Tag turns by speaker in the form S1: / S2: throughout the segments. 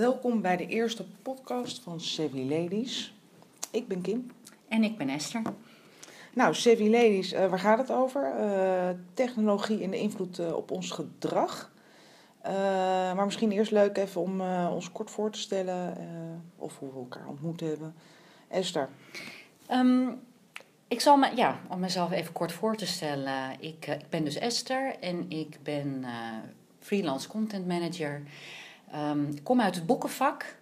S1: Welkom bij de eerste podcast van Savvy Ladies. Ik ben Kim.
S2: En ik ben Esther.
S1: Nou, Savvy Ladies, uh, waar gaat het over? Uh, technologie en de invloed uh, op ons gedrag. maar misschien eerst leuk even om ons kort voor te stellen of hoe we elkaar ontmoet hebben. Esther.
S2: Um, ik zal me, ja, om mezelf even kort voor te stellen. Ik, ik ben dus Esther en ik ben freelance content manager. Um, ik kom uit het boekenvak.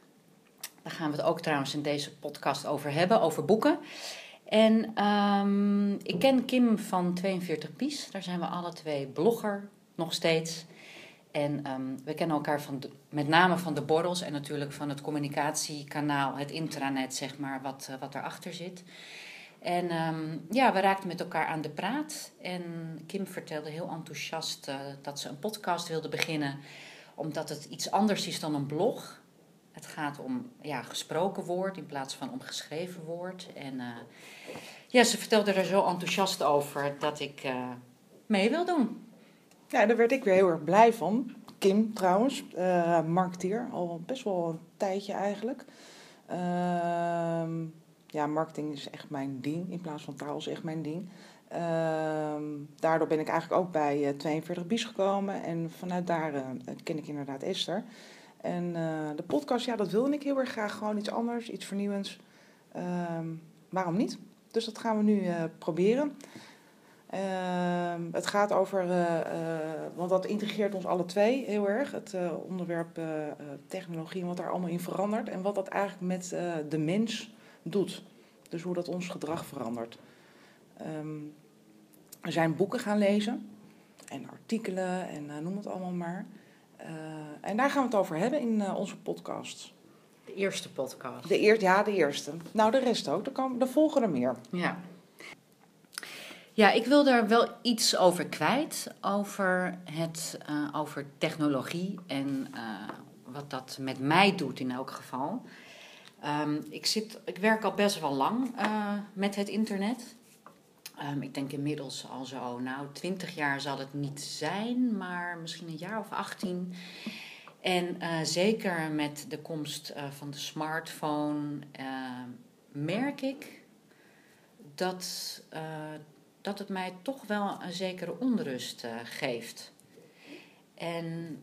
S2: Daar gaan we het ook trouwens in deze podcast over hebben, over boeken. En um, ik ken Kim van 42 Pies. Daar zijn we alle twee blogger, nog steeds. En um, we kennen elkaar van met name van de borrels en natuurlijk van het communicatiekanaal, het intranet, zeg maar, wat, uh, wat erachter zit. En ja, we raakten met elkaar aan de praat. En Kim vertelde heel enthousiast uh, dat ze een podcast wilde beginnen, omdat het iets anders is dan een blog. Het gaat om ja, gesproken woord in plaats van om geschreven woord. En uh, ja, ze vertelde er zo enthousiast over dat ik uh, mee wil doen.
S1: Ja, daar werd ik weer heel erg blij van. Kim trouwens, uh, marketeer, al best wel een tijdje eigenlijk. Ehm, ja, marketing is echt mijn ding, in plaats van taal is echt mijn ding. Ehm, daardoor ben ik eigenlijk ook bij 42 Bies gekomen en vanuit daar ken ik inderdaad Esther. En uh, de podcast, ja, dat wilde ik heel erg graag. Gewoon iets anders, iets vernieuwends. Um, waarom niet? Dus dat gaan we nu proberen. Uh, het gaat over, want dat integreert ons alle twee heel erg. Het onderwerp technologie en wat daar allemaal in verandert. En wat dat eigenlijk met de mens doet. Dus hoe dat ons gedrag verandert. Um, we zijn boeken gaan lezen. En artikelen en noem het allemaal maar. Uh, en daar gaan we het over hebben in uh, onze podcast.
S2: De eerste podcast.
S1: De eer, ja, de eerste. Nou, de rest ook. Er, kan, er volgen er meer.
S2: Ja. Ja, ik wil daar wel iets over kwijt. Over, het, over technologie en wat dat met mij doet in elk geval. Um, ik, zit, ik werk al best wel lang met het internet. Um, ik denk inmiddels al zo, nou, twintig jaar zal het niet zijn, maar misschien een jaar of 18. En uh, zeker met de komst uh, van de smartphone uh, merk ik dat, dat het mij toch wel een zekere onrust geeft. En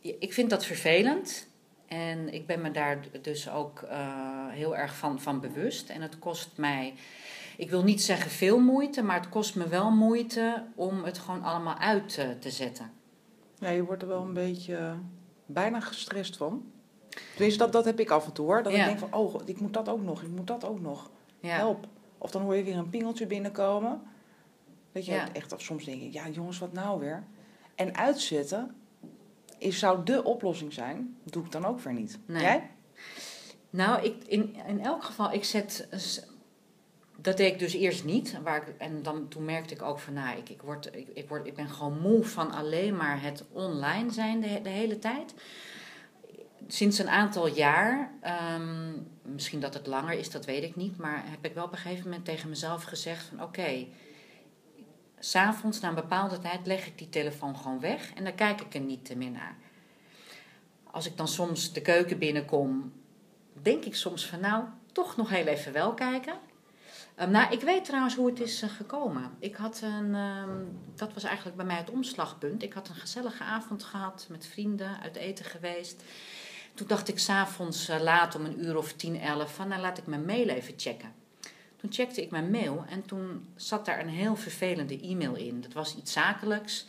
S2: ik vind dat vervelend. En ik ben me daar dus ook heel erg van, van bewust. En het kost mij ik wil niet zeggen veel moeite, maar het kost me wel moeite om het gewoon allemaal uit te, te zetten.
S1: Ja, je wordt er wel een beetje bijna gestrest van. Dus dat, dat heb ik af en toe hoor. Dat ja. ik denk van, oh, ik moet dat ook nog, ik moet dat ook nog. Ja. Help. Of dan hoor je weer een pingeltje binnenkomen. Weet je, ja. echt, of soms denk ik, ja jongens, wat nou weer? En uitzetten is, zou de oplossing zijn. doe ik dan ook weer niet. Nee. Jij?
S2: Nou, ik, in, in elk geval, ik zet dat deed ik dus eerst niet. Waar en dan, toen merkte ik ook van, nou, ik, ik, word, ik, word, ik ben gewoon moe van alleen maar het online zijn de, hele tijd. Sinds een aantal jaar, um, misschien dat het langer is, dat weet ik niet. Maar heb ik wel op een gegeven moment tegen mezelf gezegd van, oké, okay, s'avonds na een bepaalde tijd leg ik die telefoon gewoon weg. En dan kijk ik er niet meer naar. Als ik dan soms de keuken binnenkom, denk ik soms van, nou, toch nog heel even wel kijken. Um, nou, ik weet trouwens hoe het is uh, gekomen. Ik had een, um, dat was eigenlijk bij mij het omslagpunt. Ik had een gezellige avond gehad met vrienden, uit eten geweest. Toen dacht ik s'avonds uh, laat om een uur of tien, elf van, nou laat ik mijn mail even checken. Toen checkte ik mijn mail en toen zat daar een heel vervelende e-mail in. Dat was iets zakelijks,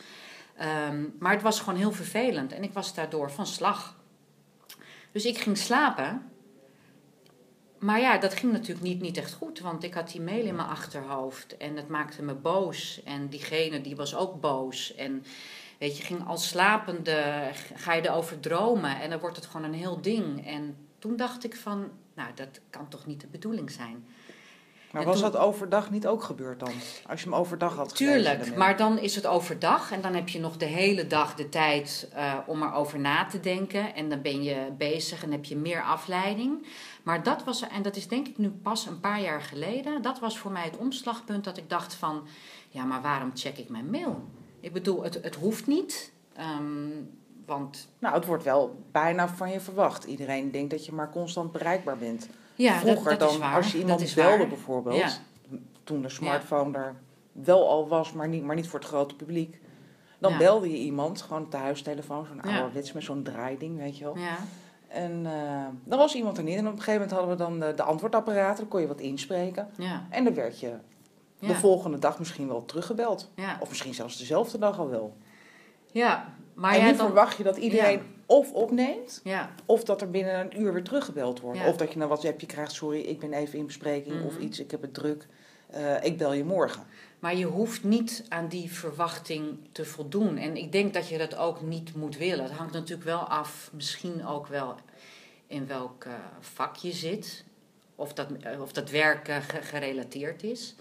S2: um, maar het was gewoon heel vervelend en ik was daardoor van slag. Dus ik ging slapen maar ja, dat ging natuurlijk niet, niet echt goed, want ik had die mail in mijn achterhoofd en het maakte me boos. En diegene die was ook boos. En weet je, ging als slapende, ga je erover dromen en dan wordt het gewoon een heel ding. En toen dacht ik van, nou, dat kan toch niet de bedoeling zijn.
S1: Maar was dat overdag niet ook gebeurd dan? Als je hem overdag had?
S2: Tuurlijk, maar dan is het overdag en dan heb je nog de hele dag de tijd uh, om erover na te denken. En dan ben je bezig en heb je meer afleiding. Maar dat was, en dat is denk ik nu pas een paar jaar geleden, dat was voor mij het omslagpunt dat ik dacht van, ja, maar waarom check ik mijn mail? Ik bedoel, het, het hoeft niet. Um, Want
S1: Nou, het wordt wel bijna van je verwacht. Iedereen denkt dat je maar constant bereikbaar bent.
S2: Ja,
S1: Vroeger
S2: dat, dat
S1: dan, als je
S2: dat
S1: iemand
S2: is
S1: belde bijvoorbeeld,
S2: Ja.
S1: toen de smartphone er wel al was, maar niet, maar niet voor het grote publiek. Dan belde je iemand, gewoon op de huistelefoon, zo'n ouderwets met zo'n draaiding, weet je wel.
S2: Ja,
S1: En eh, dan was iemand er niet. En op een gegeven moment hadden we dan de, de antwoordapparaten, dan kon je wat inspreken.
S2: ja,
S1: En dan werd je de
S2: ja,
S1: volgende dag misschien wel teruggebeld.
S2: ja.
S1: Of misschien zelfs dezelfde dag al wel.
S2: ja. Maar
S1: en nu
S2: dan,
S1: verwacht je dat iedereen of opneemt,
S2: ja,
S1: of dat er binnen een uur weer teruggebeld wordt.
S2: Ja.
S1: Of dat je een WhatsAppje krijgt, sorry, ik ben even in bespreking. Of
S2: Mhm.
S1: iets, ik heb het druk, eh, ik bel je morgen.
S2: maar je hoeft niet aan die verwachting te voldoen. En ik denk dat je dat ook niet moet willen. Het hangt natuurlijk wel af, misschien ook wel in welk eh, vak je zit. Of dat, eh, of dat werk ge- gerelateerd is.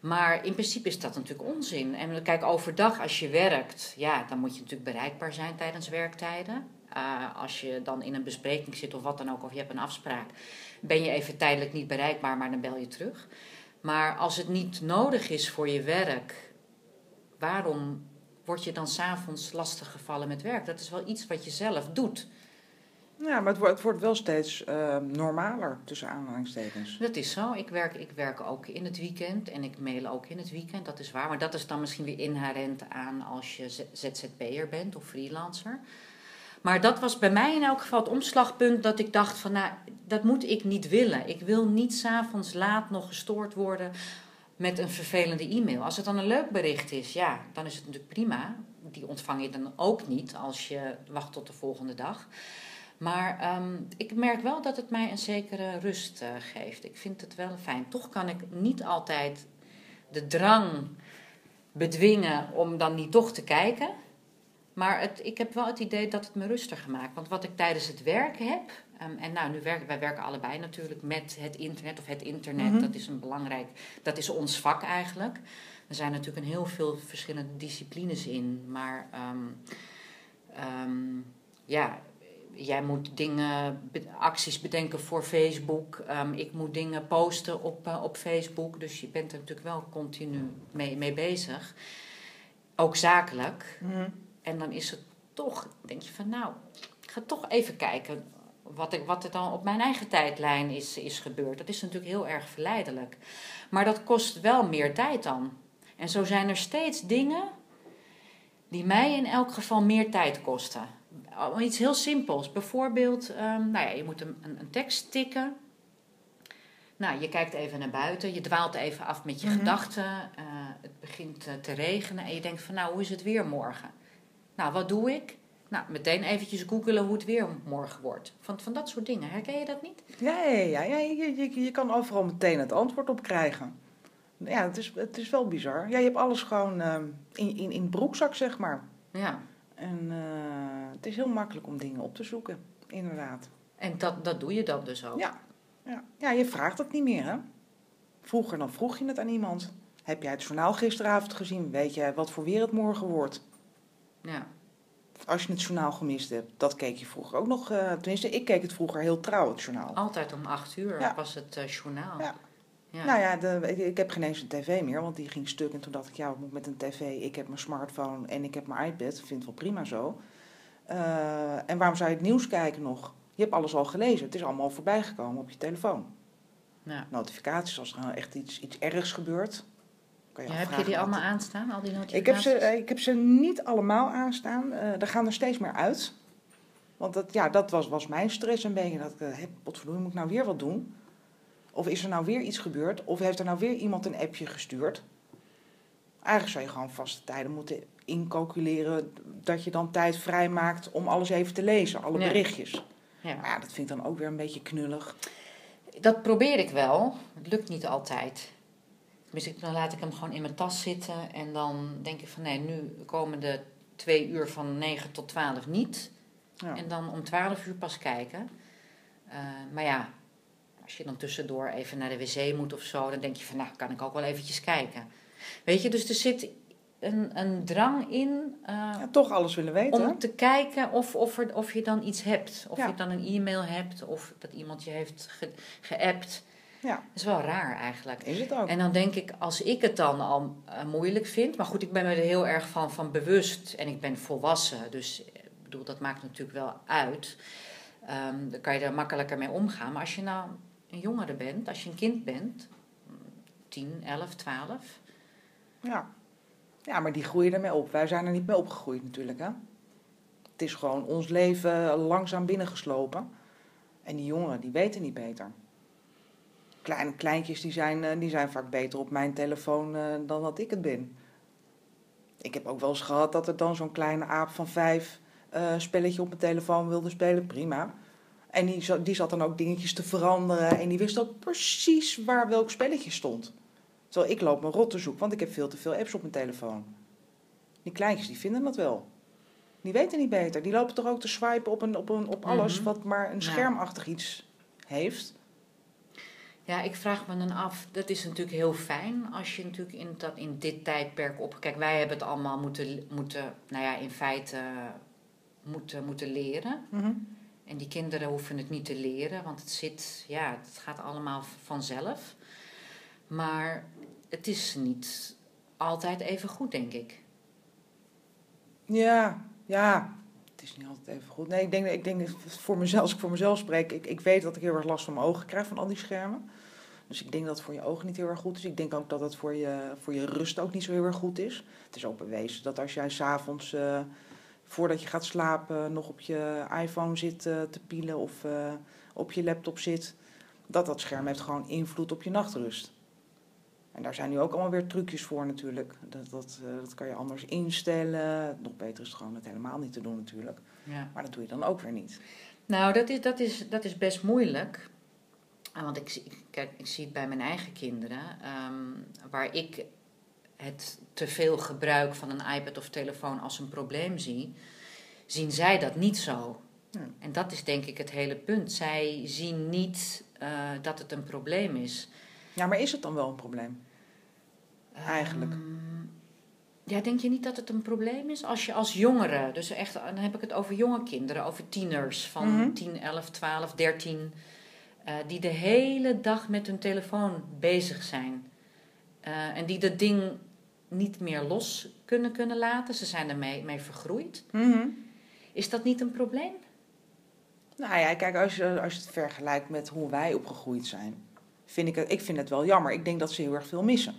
S2: Maar in principe is dat natuurlijk onzin. En kijk, overdag als je werkt, ja, dan moet je natuurlijk bereikbaar zijn tijdens werktijden. Eh, als je dan in een bespreking zit of wat dan ook, of je hebt een afspraak, ben je even tijdelijk niet bereikbaar, maar dan bel je terug. Maar als het niet nodig is voor je werk, waarom word je dan s'avonds lastiggevallen met werk? Dat is wel iets wat je zelf doet.
S1: Ja, maar het wordt, het wordt wel steeds eh, normaler, tussen aanhalingstekens.
S2: Dat is zo. Ik werk, ik werk ook in het weekend en ik mail ook in het weekend, dat is waar. Maar dat is dan misschien weer inherent aan als je ZZP'er bent of freelancer. Maar dat was bij mij in elk geval het omslagpunt dat ik dacht van, nou, dat moet ik niet willen. Ik wil niet s'avonds laat nog gestoord worden met een vervelende e-mail. Als het dan een leuk bericht is, ja, dan is het natuurlijk prima. Die ontvang je dan ook niet als je wacht tot de volgende dag. Maar ehm, ik merk wel dat het mij een zekere rust eh, geeft. Ik vind het wel fijn. Toch kan ik niet altijd de drang bedwingen om dan niet toch te kijken. Maar het, ik heb wel het idee dat het me rustiger maakt. Want wat ik tijdens het werk heb. ehm, en nou, nu werken wij werken allebei natuurlijk met het internet. Of het internet,
S1: Mhm.
S2: dat is een belangrijk. Dat is ons vak eigenlijk. Er zijn natuurlijk een heel veel verschillende disciplines in. Maar ehm, ja, jij moet dingen, acties bedenken voor Facebook. Ehm, ik moet dingen posten op, eh, op Facebook. Dus je bent er natuurlijk wel continu mee, mee bezig. Ook zakelijk.
S1: Mhm.
S2: En dan is het toch, denk je van nou, ik ga toch even kijken wat, ik, wat er dan op mijn eigen tijdlijn is, is gebeurd. Dat is natuurlijk heel erg verleidelijk. Maar dat kost wel meer tijd dan. En zo zijn er steeds dingen die mij in elk geval meer tijd kosten. Oh, Iets heel simpels. Bijvoorbeeld, ehm, nou ja, je moet een, een, een tekst tikken. Nou, je kijkt even naar buiten, je dwaalt even af met je
S1: Mhm.
S2: gedachten. eh, het begint eh, te regenen en je denkt van, nou, hoe is het weer morgen? Nou, wat doe ik? Nou, meteen eventjes googelen hoe het weer morgen wordt. Van, van dat soort dingen. Herken je dat niet?
S1: Ja, ja, ja, ja je, je, je kan overal meteen het antwoord op krijgen. Ja, het is, het is wel bizar. Ja, je hebt alles gewoon ehm, in, in, in broekzak, zeg maar.
S2: Ja.
S1: En eh, het is heel makkelijk om dingen op te zoeken, inderdaad.
S2: En dat, dat doe je dan dus ook.
S1: Ja. Ja. ja, je vraagt het niet meer, hè? Vroeger dan vroeg je het aan iemand. Heb jij het journaal gisteravond gezien? Weet jij wat voor weer het morgen wordt?
S2: Ja.
S1: Als je het journaal gemist hebt. Dat keek je vroeger ook nog. eh, tenminste, ik keek het vroeger heel trouw, het journaal.
S2: Altijd om acht uur
S1: Ja.
S2: was het eh, journaal.
S1: Ja.
S2: Ja.
S1: Nou ja, de, ik, ik heb geen eens een tv meer, want die ging stuk. En toen dacht ik, ja, wat moet met een tv? Ik heb mijn smartphone en ik heb mijn iPad. Ik vind het wel prima zo. Eh, en waarom zou je het nieuws kijken nog? Je hebt alles al gelezen. Het is allemaal voorbij gekomen op je telefoon.
S2: Ja.
S1: Notificaties, als er nou echt iets, iets ergs gebeurt. Kan je
S2: Ja, heb je die allemaal aanstaan, al die notificaties?
S1: Ik heb, ze, eh, ik heb ze niet allemaal aanstaan. Eh er gaan er steeds meer uit. Want dat, ja, dat was, was mijn stress een beetje. Dat ik, uh, potverdorie, moet ik nou weer wat doen? Of is er nou weer iets gebeurd? Of heeft er nou weer iemand een appje gestuurd? Eigenlijk zou je gewoon vaste tijden moeten incalculeren... dat je dan tijd vrijmaakt om alles even te lezen. Alle berichtjes.
S2: Ja.
S1: Maar ja, dat vind ik dan ook weer een beetje knullig.
S2: Dat probeer ik wel. Het lukt niet altijd. Dus dan laat ik hem gewoon in mijn tas zitten. En dan denk ik van nee, nu komen de twee uur van 9 tot 12 niet.
S1: Ja.
S2: En dan om 12 uur pas kijken. Eh, maar ja, als je dan tussendoor even naar de wc moet of zo, dan denk je van nou, kan ik ook wel eventjes kijken. Weet je, dus er zit een, een drang in eh,
S1: Ja, toch alles willen weten.
S2: om te kijken of, of, er, of je dan iets hebt. Of
S1: Ja.
S2: je dan een e-mail hebt, of dat iemand je heeft ge, geappt.
S1: Ja.
S2: Dat is wel raar eigenlijk.
S1: Is het ook.
S2: En dan denk ik, als ik het dan al eh, moeilijk vind, maar goed, ik ben me er heel erg van, van bewust en ik ben volwassen, dus eh, bedoel, dat maakt natuurlijk wel uit. Um, dan kan je er makkelijker mee omgaan. Maar als je nou een jongere bent, als je een kind bent, 10, 11, 12.
S1: Ja. ja, maar die groeien ermee op. Wij zijn er niet mee opgegroeid natuurlijk. Hè? Het is gewoon ons leven langzaam binnengeslopen. En die jongeren, die weten niet beter. Kleine kleintjes, die zijn, eh, die zijn vaak beter op mijn telefoon uh, dan dat ik het ben. Ik heb ook wel eens gehad dat er dan zo'n kleine aap van vijf uh, spelletje op mijn telefoon wilde spelen. Prima. En die, die zat dan ook dingetjes te veranderen. En die wist ook precies waar welk spelletje stond. Terwijl ik loop mijn rot te zoeken, want ik heb veel te veel apps op mijn telefoon. Die kleintjes, die vinden dat wel. Die weten niet beter. Die lopen toch ook te swipen op, een, op, een, op alles mhm. wat maar een schermachtig iets heeft.
S2: Ja, ik vraag me dan af, dat is natuurlijk heel fijn als je natuurlijk in, dat, in dit tijdperk op... Kijk, wij hebben het allemaal moeten, moeten nou ja, in feite moeten, moeten leren. Mhm. En die kinderen hoeven het niet te leren, want het zit, ja, het gaat allemaal vanzelf. Maar het is niet altijd even goed, denk ik.
S1: Ja, ja. Het is niet altijd even goed. Nee, ik denk, ik denk voor mezelf, als ik voor mezelf spreek, ik, ik weet dat ik heel erg last van mijn ogen krijg van al die schermen. Dus ik denk dat het voor je ogen niet heel erg goed is. Ik denk ook dat het voor je, voor je rust ook niet zo heel erg goed is. Het is ook bewezen dat als jij s'avonds, uh, voordat je gaat slapen, nog op je iPhone zit uh, te pielen of uh, op je laptop zit, dat dat scherm heeft gewoon invloed op je nachtrust. En daar zijn nu ook allemaal weer trucjes voor natuurlijk. Dat, dat, uh, dat kan je anders instellen. Nog beter is het gewoon het helemaal niet te doen natuurlijk. Ja. Maar dat doe je dan ook weer niet.
S2: Nou, dat is, dat is, dat is best moeilijk. Want ik, kijk, ik zie het bij mijn eigen kinderen. Um, waar ik het te veel gebruik van een iPad of telefoon als een probleem zie, zien zij dat niet zo. En dat is denk ik het hele punt. Zij zien niet uh, dat het een probleem is.
S1: Ja, maar is het dan wel een probleem? Eigenlijk. Um,
S2: ja, denk je niet dat het een probleem is? Als je als jongere, dus echt, dan heb ik het over jonge kinderen, over tieners van 10, 11, 12, 13, uh, die de hele dag met hun telefoon bezig zijn. Uh, en die dat ding niet meer los kunnen, kunnen laten. Ze zijn ermee mee vergroeid. Mm -hmm. Is dat niet een probleem?
S1: Nou ja, kijk, als je, als je het vergelijkt met hoe wij opgegroeid zijn, vind ik het, ik vind het wel jammer. Ik denk dat ze heel erg veel missen.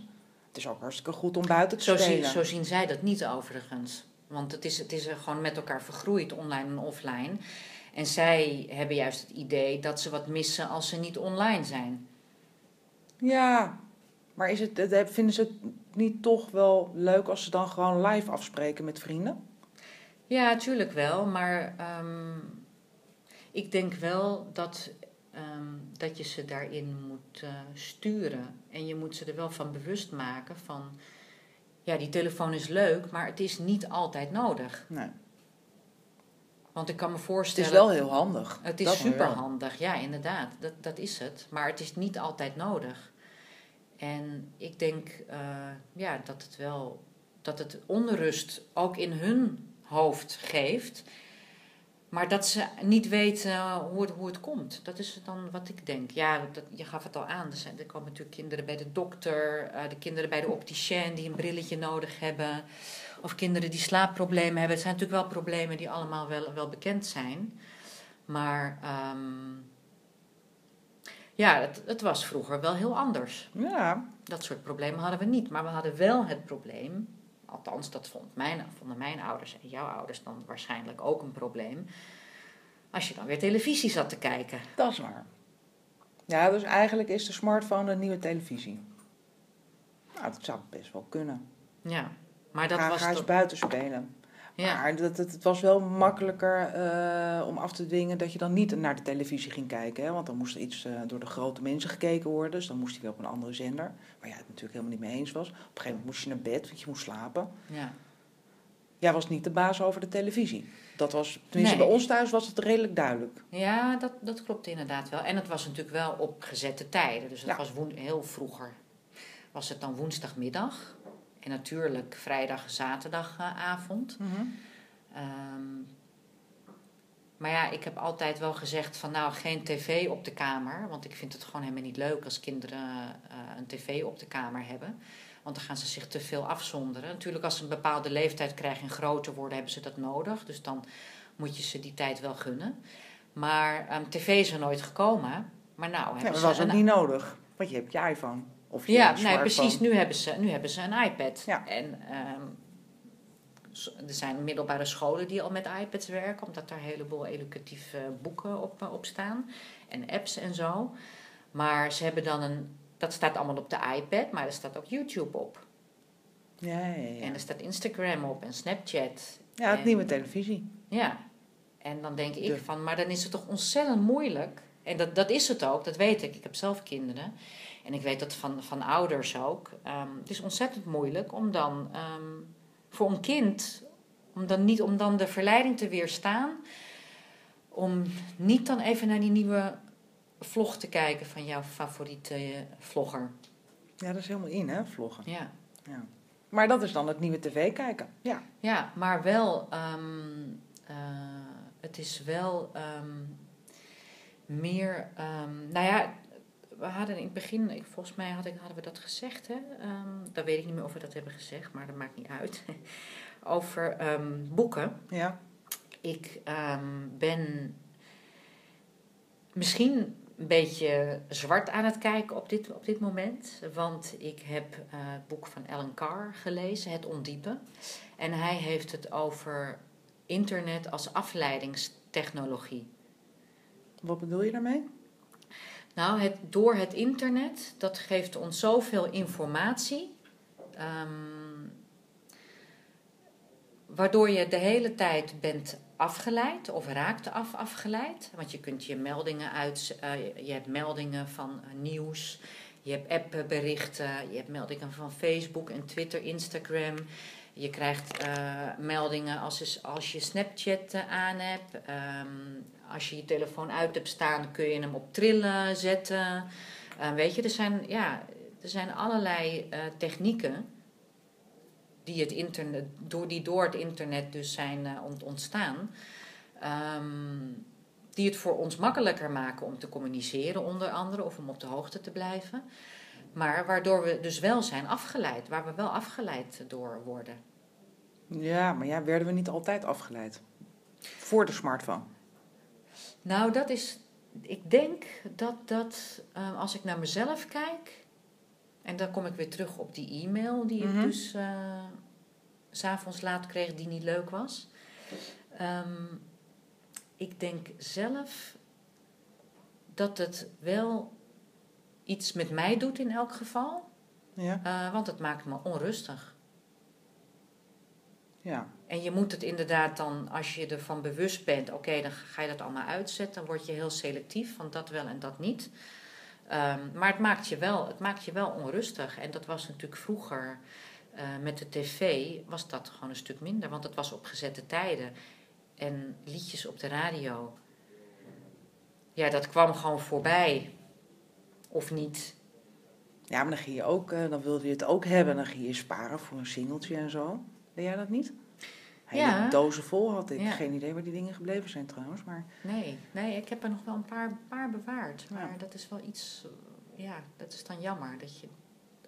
S1: Het is ook hartstikke goed om buiten te
S2: zo
S1: spelen.
S2: Zien, zo zien zij dat niet overigens. Want het is, het is gewoon met elkaar vergroeid, online en offline. En zij hebben juist het idee dat ze wat missen als ze niet online zijn.
S1: Ja, maar is het, vinden ze het niet toch wel leuk als ze dan gewoon live afspreken met vrienden?
S2: Ja, natuurlijk wel. Maar um, ik denk wel dat Ehm, dat je ze daarin moet uh, sturen. En je moet ze er wel van bewust maken van, ja, die telefoon is leuk, maar het is niet altijd nodig. Nee. Want ik kan me voorstellen.
S1: Het is wel heel handig.
S2: Het is super handig, ja, inderdaad. Dat, dat is het. Maar het is niet altijd nodig. En ik denk uh, ja, dat het wel dat het onrust ook in hun hoofd geeft. Maar dat ze niet weten hoe het, hoe het komt. Dat is dan wat ik denk. Ja, dat, je gaf het al aan. Er, zijn, er komen natuurlijk kinderen bij de dokter. Uh, de kinderen bij de opticien die een brilletje nodig hebben. Of kinderen die slaapproblemen hebben. Het zijn natuurlijk wel problemen die allemaal wel, wel bekend zijn. Maar um, ja, het, het was vroeger wel heel anders. Ja. Dat soort problemen hadden we niet. Maar we hadden wel het probleem Althans, dat vond mijn, vonden mijn ouders en jouw ouders dan waarschijnlijk ook een probleem. Als je dan weer televisie zat te kijken.
S1: Dat is waar. Ja, dus eigenlijk is de smartphone een nieuwe televisie. Nou, dat zou best wel kunnen.
S2: Ja, maar dat ga,
S1: was... Ga eens buiten spelen. Ja. Maar dat, het, het was wel makkelijker uh, om af te dwingen dat je dan niet naar de televisie ging kijken. Hè? Want dan moest er iets uh, door de grote mensen gekeken worden. Dus dan moest hij weer op een andere zender. Waar jij het natuurlijk helemaal niet mee eens was. Op een gegeven moment moest je naar bed, want je moest slapen. Ja. Jij was niet de baas over de televisie. Dat was, tenminste nee. bij ons thuis was het redelijk duidelijk.
S2: Ja, dat, dat klopt inderdaad wel. En het was natuurlijk wel op gezette tijden. Dus het ja. was heel vroeger. Was het dan woensdagmiddag en natuurlijk vrijdag, zaterdagavond. Mm um, maar ja, ik heb altijd wel gezegd van nou geen tv op de kamer. Want ik vind het gewoon helemaal niet leuk als kinderen uh, een tv op de kamer hebben. Want dan gaan ze zich te veel afzonderen. Natuurlijk als ze een bepaalde leeftijd krijgen en groter worden, hebben ze dat nodig. Dus dan moet je ze die tijd wel gunnen. Maar ehm, tv is er nooit gekomen. Maar nou
S1: Ja,
S2: hebben
S1: dat
S2: ze
S1: was ook
S2: een-
S1: niet nodig. Want je hebt je iPhone. Of je
S2: Ja, nee, precies. Nu hebben ze, nu hebben ze een iPad.
S1: Ja.
S2: En ehm, er zijn middelbare scholen die al met iPads werken, omdat daar een heleboel educatieve boeken op, eh, op staan. En apps en zo. Maar ze hebben dan een. Dat staat allemaal op de iPad, maar er staat ook YouTube op.
S1: Ja, ja, ja.
S2: En er staat Instagram op en Snapchat.
S1: ja, het
S2: en-
S1: nieuwe televisie.
S2: Ja. En dan denk ik
S1: De-
S2: van, maar dan is het toch ontzettend moeilijk. En dat, dat is het ook, dat weet ik. Ik heb zelf kinderen. En ik weet dat van, van ouders ook. Ehm, het is ontzettend moeilijk om dan ehm, voor een kind, om dan niet om dan de verleiding te weerstaan. Om niet dan even naar die nieuwe vlog te kijken van jouw favoriete eh, vlogger.
S1: Ja, dat is helemaal in, hè, vloggen.
S2: Ja.
S1: Ja. Maar dat is dan het nieuwe tv kijken. Ja.
S2: Ja, maar wel, ehm, eh, het is wel meer, nou ja, we hadden in het begin, volgens mij had ik, hadden we dat gezegd, hè? Dan weet ik niet meer of we dat hebben gezegd, maar dat maakt niet uit. Over ehm, boeken.
S1: Ja.
S2: Ik ehm, ben misschien een beetje zwart aan het kijken op dit, op dit moment. Want ik heb eh, het boek van Alan Carr gelezen, Het Ondiepen. En hij heeft het over internet als afleidingstechnologie.
S1: Wat bedoel je daarmee?
S2: Nou, het, door het internet, dat geeft ons zoveel informatie. ehm, waardoor je de hele tijd bent afgeleid of raakt af afgeleid. Want je kunt je meldingen uit, eh, je hebt meldingen van eh, nieuws, je hebt appberichten, je hebt meldingen van Facebook en Twitter, Instagram. Je krijgt eh, meldingen als, je- als je Snapchat eh, aan hebt. Ehm, als je je telefoon uit hebt staan, kun je hem op trillen zetten. Eh, weet je, er zijn, ja, er zijn allerlei eh, technieken die, het internet, door, die door het internet dus zijn ont- ontstaan. Ehm, die het voor ons makkelijker maken om te communiceren, onder andere, of om op de hoogte te blijven. Maar waardoor we dus wel zijn afgeleid, waar we wel afgeleid door worden.
S1: Ja, maar ja, werden we niet altijd afgeleid? Voor de smartphone.
S2: Nou, dat is. Ik denk dat dat, eh, als ik naar mezelf kijk. En dan kom ik weer terug op die e-mail die
S1: Mhm.
S2: ik dus eh, s s'avonds laat kreeg, die niet leuk was. Ehm, ik denk zelf dat het wel iets met mij doet in elk geval.
S1: Ja.
S2: eh, want het maakt me onrustig.
S1: Ja.
S2: En je moet het inderdaad dan, als je ervan bewust bent, oké, dan ga je dat allemaal uitzetten. Dan word je heel selectief van dat wel en dat niet. Ehm, maar het maakt, je wel, het maakt je wel onrustig. En dat was natuurlijk vroeger eh, met de tv, was dat gewoon een stuk minder. Want het was op gezette tijden. En liedjes op de radio. Ja, dat kwam gewoon voorbij. Of niet.
S1: Ja, maar dan ging je ook, eh, dan wilde je het ook hebben. Dan ging je sparen voor een singeltje en zo. Deed jij dat niet? Hele
S2: Ja.
S1: dozen vol had ik.
S2: Ja.
S1: Geen idee waar die dingen gebleven zijn trouwens. Maar
S2: Nee, nee, ik heb er nog wel een paar, paar bewaard.
S1: Ja.
S2: Maar dat is wel iets, ja, dat is dan jammer. Dat je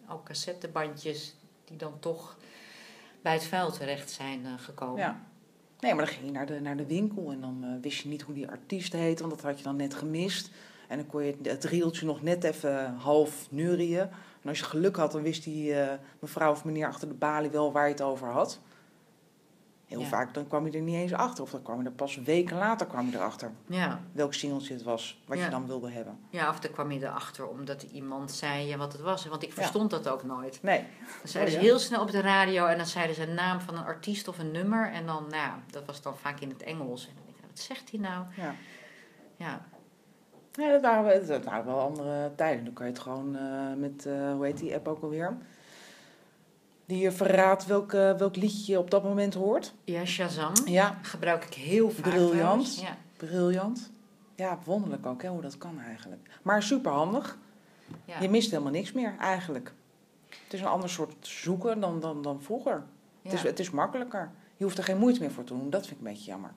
S2: ook cassettebandjes die dan toch bij het vuil terecht zijn eh, gekomen.
S1: ja. Nee, maar dan ging je naar de, naar de winkel en dan eh, wist je niet hoe die artiest heet, want dat had je dan net gemist. En dan kon je het, het rieltje nog net even half neurien. En als je geluk had, dan wist die eh, mevrouw of meneer achter de balie wel waar je het over had. Heel
S2: Ja.
S1: vaak dan kwam je er niet eens achter. Of dan kwam je er pas weken later kwam je erachter.
S2: Ja,
S1: Welk singeltje het was, wat
S2: Ja.
S1: je dan wilde hebben.
S2: ja, of dan kwam je erachter omdat iemand zei wat het was. Want ik verstond dat ook nooit.
S1: Nee.
S2: Dan zeiden
S1: Oh,
S2: ze
S1: ja.
S2: heel snel op de radio en dan zeiden ze een naam van een artiest of een nummer. En dan, nou dat was dan vaak in het Engels. En dan denk ik, wat zegt hij nou?
S1: Ja.
S2: Ja,
S1: Ja, dat waren, wel- dat waren wel andere tijden. Dan kan je het gewoon eh, met, eh, hoe heet die app ook alweer? Die je verraadt welk, welk liedje je op dat moment hoort.
S2: ja Shazam
S1: Ja,
S2: gebruik ik heel vaak.
S1: Briljant.
S2: Ja.
S1: briljant. Ja, wonderlijk ook hè, hoe dat kan eigenlijk. Maar super handig.
S2: Ja.
S1: Je mist helemaal niks meer eigenlijk. Het is een ander soort zoeken dan, dan, dan vroeger. Het, is,
S2: Ja.
S1: het is makkelijker. Je hoeft er geen moeite meer voor te doen. Dat vind ik een beetje jammer.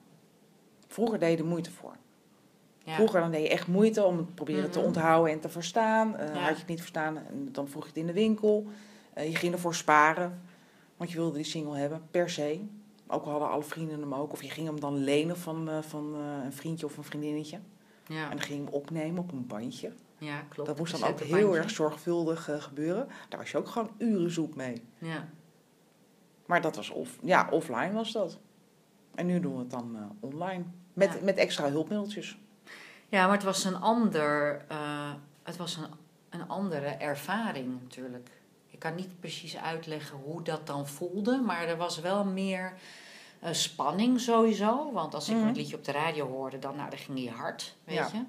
S1: Vroeger deed je er moeite voor.
S2: Ja.
S1: Vroeger dan deed je echt moeite om het proberen te
S2: Mhm.
S1: onthouden en te verstaan. Eh,
S2: Ja.
S1: Had je het niet verstaan, en dan vroeg je het in de winkel. Eh, je ging ervoor sparen, want je wilde die single hebben, per se. Ook al hadden alle vrienden hem ook. Of je ging hem dan lenen van, eh, van een vriendje of een vriendinnetje.
S2: Ja,
S1: En dan ging je hem opnemen op een bandje.
S2: ja klopt.
S1: Dat moest dan ook heel
S2: bandje.
S1: erg zorgvuldig gebeuren. Daar was je ook gewoon uren zoek mee.
S2: Ja.
S1: Maar dat was off, ja, offline was dat. En nu doen we het dan online. Met,
S2: Ja.
S1: met extra hulpmiddeltjes.
S2: Ja, maar het was een ander... eh, het was een, een andere ervaring natuurlijk. Ik kan niet precies uitleggen hoe dat dan voelde, maar er was wel meer eh, spanning sowieso. Want als ik
S1: Mhm.
S2: een liedje op de radio hoorde, dan, nou, dan ging die hard, weet
S1: Ja.
S2: je.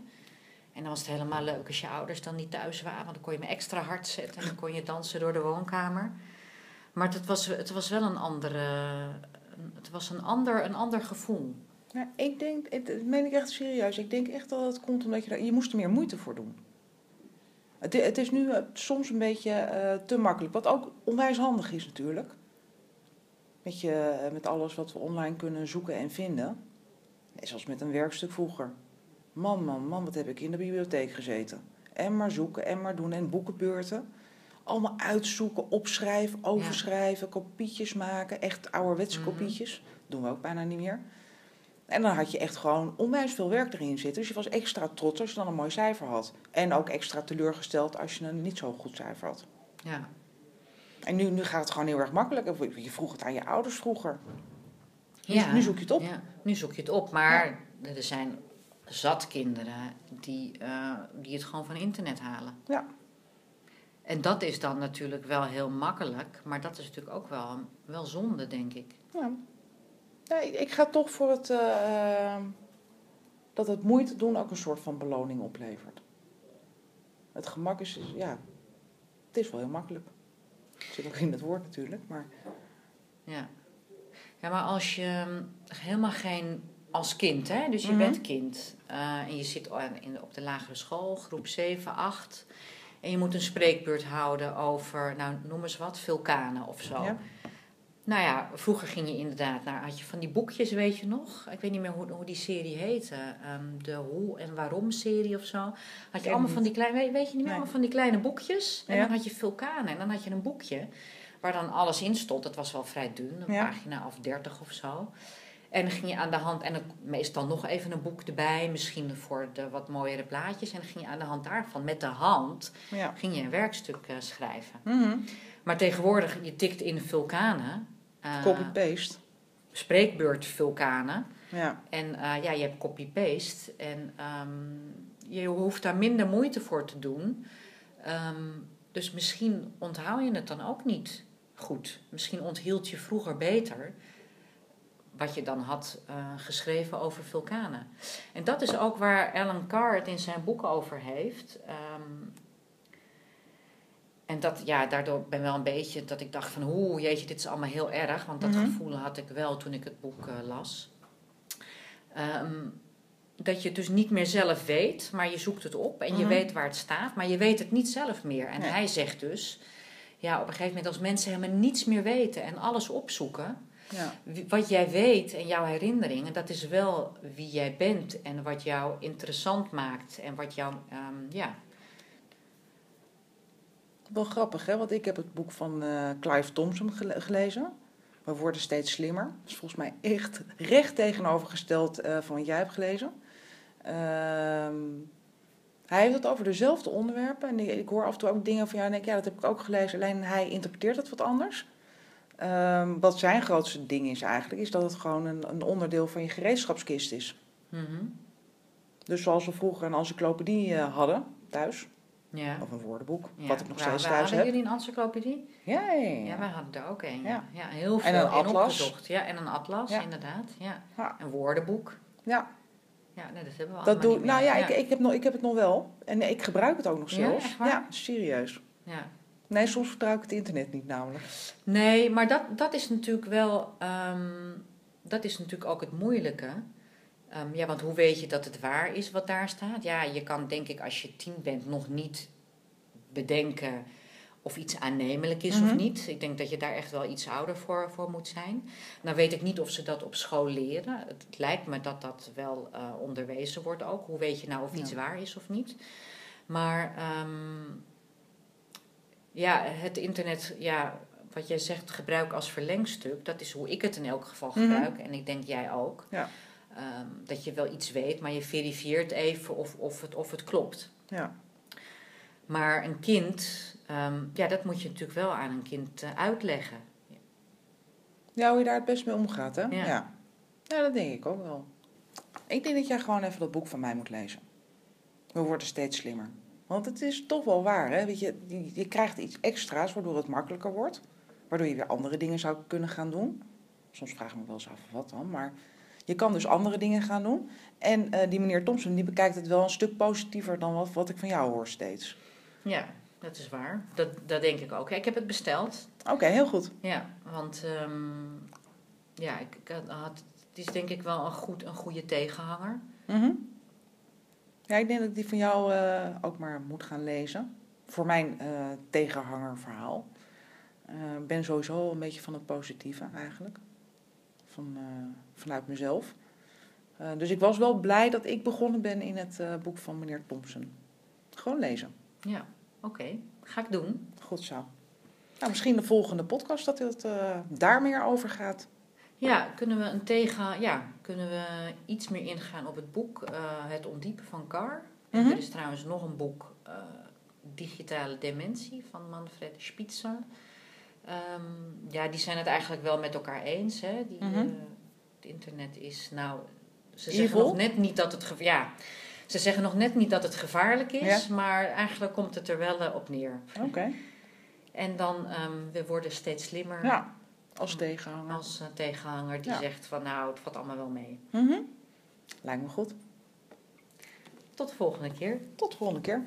S2: En dan was het helemaal leuk als je ouders dan niet thuis waren, want dan kon je me extra hard zetten en dan kon je dansen door de woonkamer. Maar het was, het was wel een andere, het was een ander, een ander gevoel.
S1: Nou, ik denk, het- dat meen ik echt serieus. Ik denk echt dat het komt omdat je daar, je moest er meer moeite voor doen. Het, het is nu eh, soms een beetje eh, te makkelijk. Wat ook onwijs handig is natuurlijk. Met, je, eh, met alles wat we online kunnen zoeken en vinden. Net zoals met een werkstuk vroeger. Man, man, man, wat heb ik in de bibliotheek gezeten. En maar zoeken en maar doen. En boekenbeurten. Allemaal uitzoeken, opschrijven, overschrijven, kopietjes maken. Echt ouderwetse
S2: Mhm.
S1: kopietjes. doen we ook bijna niet meer. En dan had je echt gewoon onwijs veel werk erin zitten. Dus je was extra trots als je dan een mooi cijfer had. En ook extra teleurgesteld als je een niet zo goed cijfer had.
S2: Ja,
S1: En nu, nu gaat het gewoon heel erg makkelijk. Je vroeg het aan je ouders vroeger.
S2: Ja.
S1: nu zoek je het op.
S2: Ja, nu zoek je het op, maar er zijn zat kinderen die, eh, die het gewoon van internet halen.
S1: Ja.
S2: En dat is dan natuurlijk wel heel makkelijk, maar dat is natuurlijk ook wel, wel zonde, denk ik.
S1: Ja. Ja, ik, ik ga toch voor het, eh, dat het moeite doen ook een soort van beloning oplevert. Het gemak is, is- ja, het is wel heel makkelijk. Het zit ook in het woord natuurlijk, maar
S2: Ja, ja maar als je mm, helemaal geen. Als kind, hè? dus je
S1: Mhm.
S2: bent kind eh, en je zit in, op de lagere school, groep 7, 8. En je moet een spreekbeurt houden over, nou noem eens wat, vulkanen of zo.
S1: ja.
S2: Nou ja, vroeger ging je inderdaad naar, had je van die boekjes, weet je nog? Ik weet niet meer hoe, hoe die serie heette. Ehm, de Hoe en Waarom serie of zo. Had je
S1: Ken
S2: allemaal van die kleine, weet, weet je niet meer,
S1: Nee.
S2: allemaal van die kleine boekjes. En
S1: Ja.
S2: dan had je vulkanen en dan had je een boekje waar dan alles in stond. Dat was wel vrij dun, een
S1: Ja.
S2: pagina of dertig of zo. En dan ging je aan de hand, en dan meestal nog even een boek erbij, misschien voor de wat mooiere plaatjes. En dan ging je aan de hand daarvan, met de hand,
S1: ja.
S2: ging je een werkstuk eh, schrijven.
S1: Mhm.
S2: Maar tegenwoordig, je tikt in vulkanen. Eh,
S1: Copy-paste.
S2: spreekbeurt vulkanen.
S1: Ja.
S2: En eh, ja, je hebt copy-paste. En ehm, je hoeft daar minder moeite voor te doen. Ehm, dus misschien onthoud je het dan ook niet goed. Misschien onthield je vroeger beter wat je dan had eh, geschreven over vulkanen. En dat is ook waar Alan Carr het in zijn boek over heeft. Ehm, en dat, ja, daardoor ben ik wel een beetje dat ik dacht van, oeh, jeetje, dit is allemaal heel erg. Want dat
S1: Mhm.
S2: gevoel had ik wel toen ik het boek eh, las. Ehm, dat je het dus niet meer zelf weet, maar je zoekt het op en je
S1: Mhm.
S2: weet waar het staat, maar je weet het niet zelf meer. En
S1: Nee.
S2: hij zegt dus, ja, op een gegeven moment als mensen helemaal niets meer weten en alles opzoeken,
S1: Ja.
S2: wat jij weet en jouw herinneringen, dat is wel wie jij bent en wat jou interessant maakt en wat jou, ehm, ja,
S1: Wel grappig, hè? Want ik heb het boek van eh, Clive Thompson gele- gelezen. We worden steeds slimmer. Dat is volgens mij echt recht tegenovergesteld eh, van wat jij hebt gelezen. Ehm, hij heeft het over dezelfde onderwerpen. En ik, ik hoor af en toe ook dingen van, ja, en ik, ja, dat heb ik ook gelezen. Alleen hij interpreteert het wat anders. Ehm, wat zijn grootste ding is eigenlijk, is dat het gewoon een, een onderdeel van je gereedschapskist is.
S2: mhm,
S1: Dus zoals we vroeger een encyclopedie eh, hadden thuis,
S2: ja.
S1: of een woordenboek,
S2: Ja,
S1: wat ik nog steeds thuis
S2: hadden
S1: heb.
S2: jullie een encyclopedie?
S1: Ja, ja,
S2: wij hadden er ook een. Ja,
S1: Ja.
S2: heel
S1: En
S2: veel
S1: een
S2: in
S1: atlas.
S2: opgezocht. Ja, en een atlas, inderdaad. Ja. Een woordenboek.
S1: Ja.
S2: Ja, nee, dat hebben we
S1: Dat doe, nou ja, Ik, ik, heb nog, ik heb het nog wel. En ik gebruik het ook nog zelfs. Ja, serieus.
S2: Ja.
S1: Nee, soms vertrouw ik het internet niet namelijk.
S2: Nee, maar dat, dat is natuurlijk wel... ehm, dat is natuurlijk ook het moeilijke. Ehm, ja, want hoe weet je dat het waar is wat daar staat? Ja, je kan denk ik als je tien bent nog niet bedenken of iets aannemelijk is of
S1: Mhm.
S2: niet. Ik denk dat je daar echt wel iets ouder voor, voor moet zijn. Nou weet ik niet of ze dat op school leren. Het lijkt me dat dat wel eh, onderwezen wordt ook. Hoe weet je nou of iets
S1: Ja.
S2: waar is of niet? Maar ehm, ja, het internet, ja, wat jij zegt, gebruik als verlengstuk, dat is hoe ik het in elk geval
S1: Mhm.
S2: gebruik. En ik denk jij ook.
S1: Ja.
S2: Ehm, dat je wel iets weet, maar je verifieert even of, of, het, of het klopt.
S1: Ja.
S2: Maar een kind, ehm, ja, dat moet je natuurlijk wel aan een kind eh, uitleggen.
S1: ja, hoe je daar het best mee omgaat, hè?
S2: Ja.
S1: ja. Ja, dat denk ik ook wel. Ik denk dat jij gewoon even dat boek van mij moet lezen. We worden steeds slimmer. Want het is toch wel waar, hè? Weet je, je, je krijgt iets extra's waardoor het makkelijker wordt. Waardoor je weer andere dingen zou kunnen gaan doen. Soms vraag ik me wel eens af wat dan, maar je kan dus andere dingen gaan doen. En eh, die meneer Thompson, die bekijkt het wel een stuk positiever dan wat, wat ik van jou hoor steeds.
S2: Ja, dat is waar. Dat, dat denk ik ook. Ik heb het besteld.
S1: Oké, heel goed.
S2: Ja, want ehm, ja, ik, ik had, het is denk ik wel een, goed, een goede tegenhanger.
S1: Mhm. Ja, ik denk dat ik die van jou eh, ook maar moet gaan lezen. Voor mijn eh tegenhangerverhaal. Ik ben sowieso een beetje van het positieve eigenlijk. Van, eh, vanuit mezelf. Eh, dus ik was wel blij dat ik begonnen ben in het eh, boek van meneer Thompson. Gewoon lezen.
S2: Ja, oké. Ga ik doen.
S1: Goed zo. Nou, misschien de volgende podcast dat het daar meer over gaat.
S2: Ja, kunnen we een tegen, ja, kunnen we iets meer ingaan op het boek Het ontdiepen van Car.
S1: Mhm.
S2: Er is trouwens nog een boek, Digitale Dementie van Manfred Spitzer. Ehm, ja, die zijn het eigenlijk wel met elkaar eens. Hè? Die,
S1: Mhm.
S2: eh, het internet is nou, ze zeggen nog net niet dat het ja, ze zeggen nog net niet dat het gevaarlijk is, maar eigenlijk komt het er wel eh, op neer.
S1: Oké.
S2: En dan, ehm, we worden steeds slimmer.
S1: Ja, als tegenhanger.
S2: Als eh, tegenhanger die
S1: Ja.
S2: zegt van nou, het valt allemaal wel mee.
S1: Mhm. Lijkt me goed.
S2: Tot de volgende keer.
S1: Tot de volgende keer.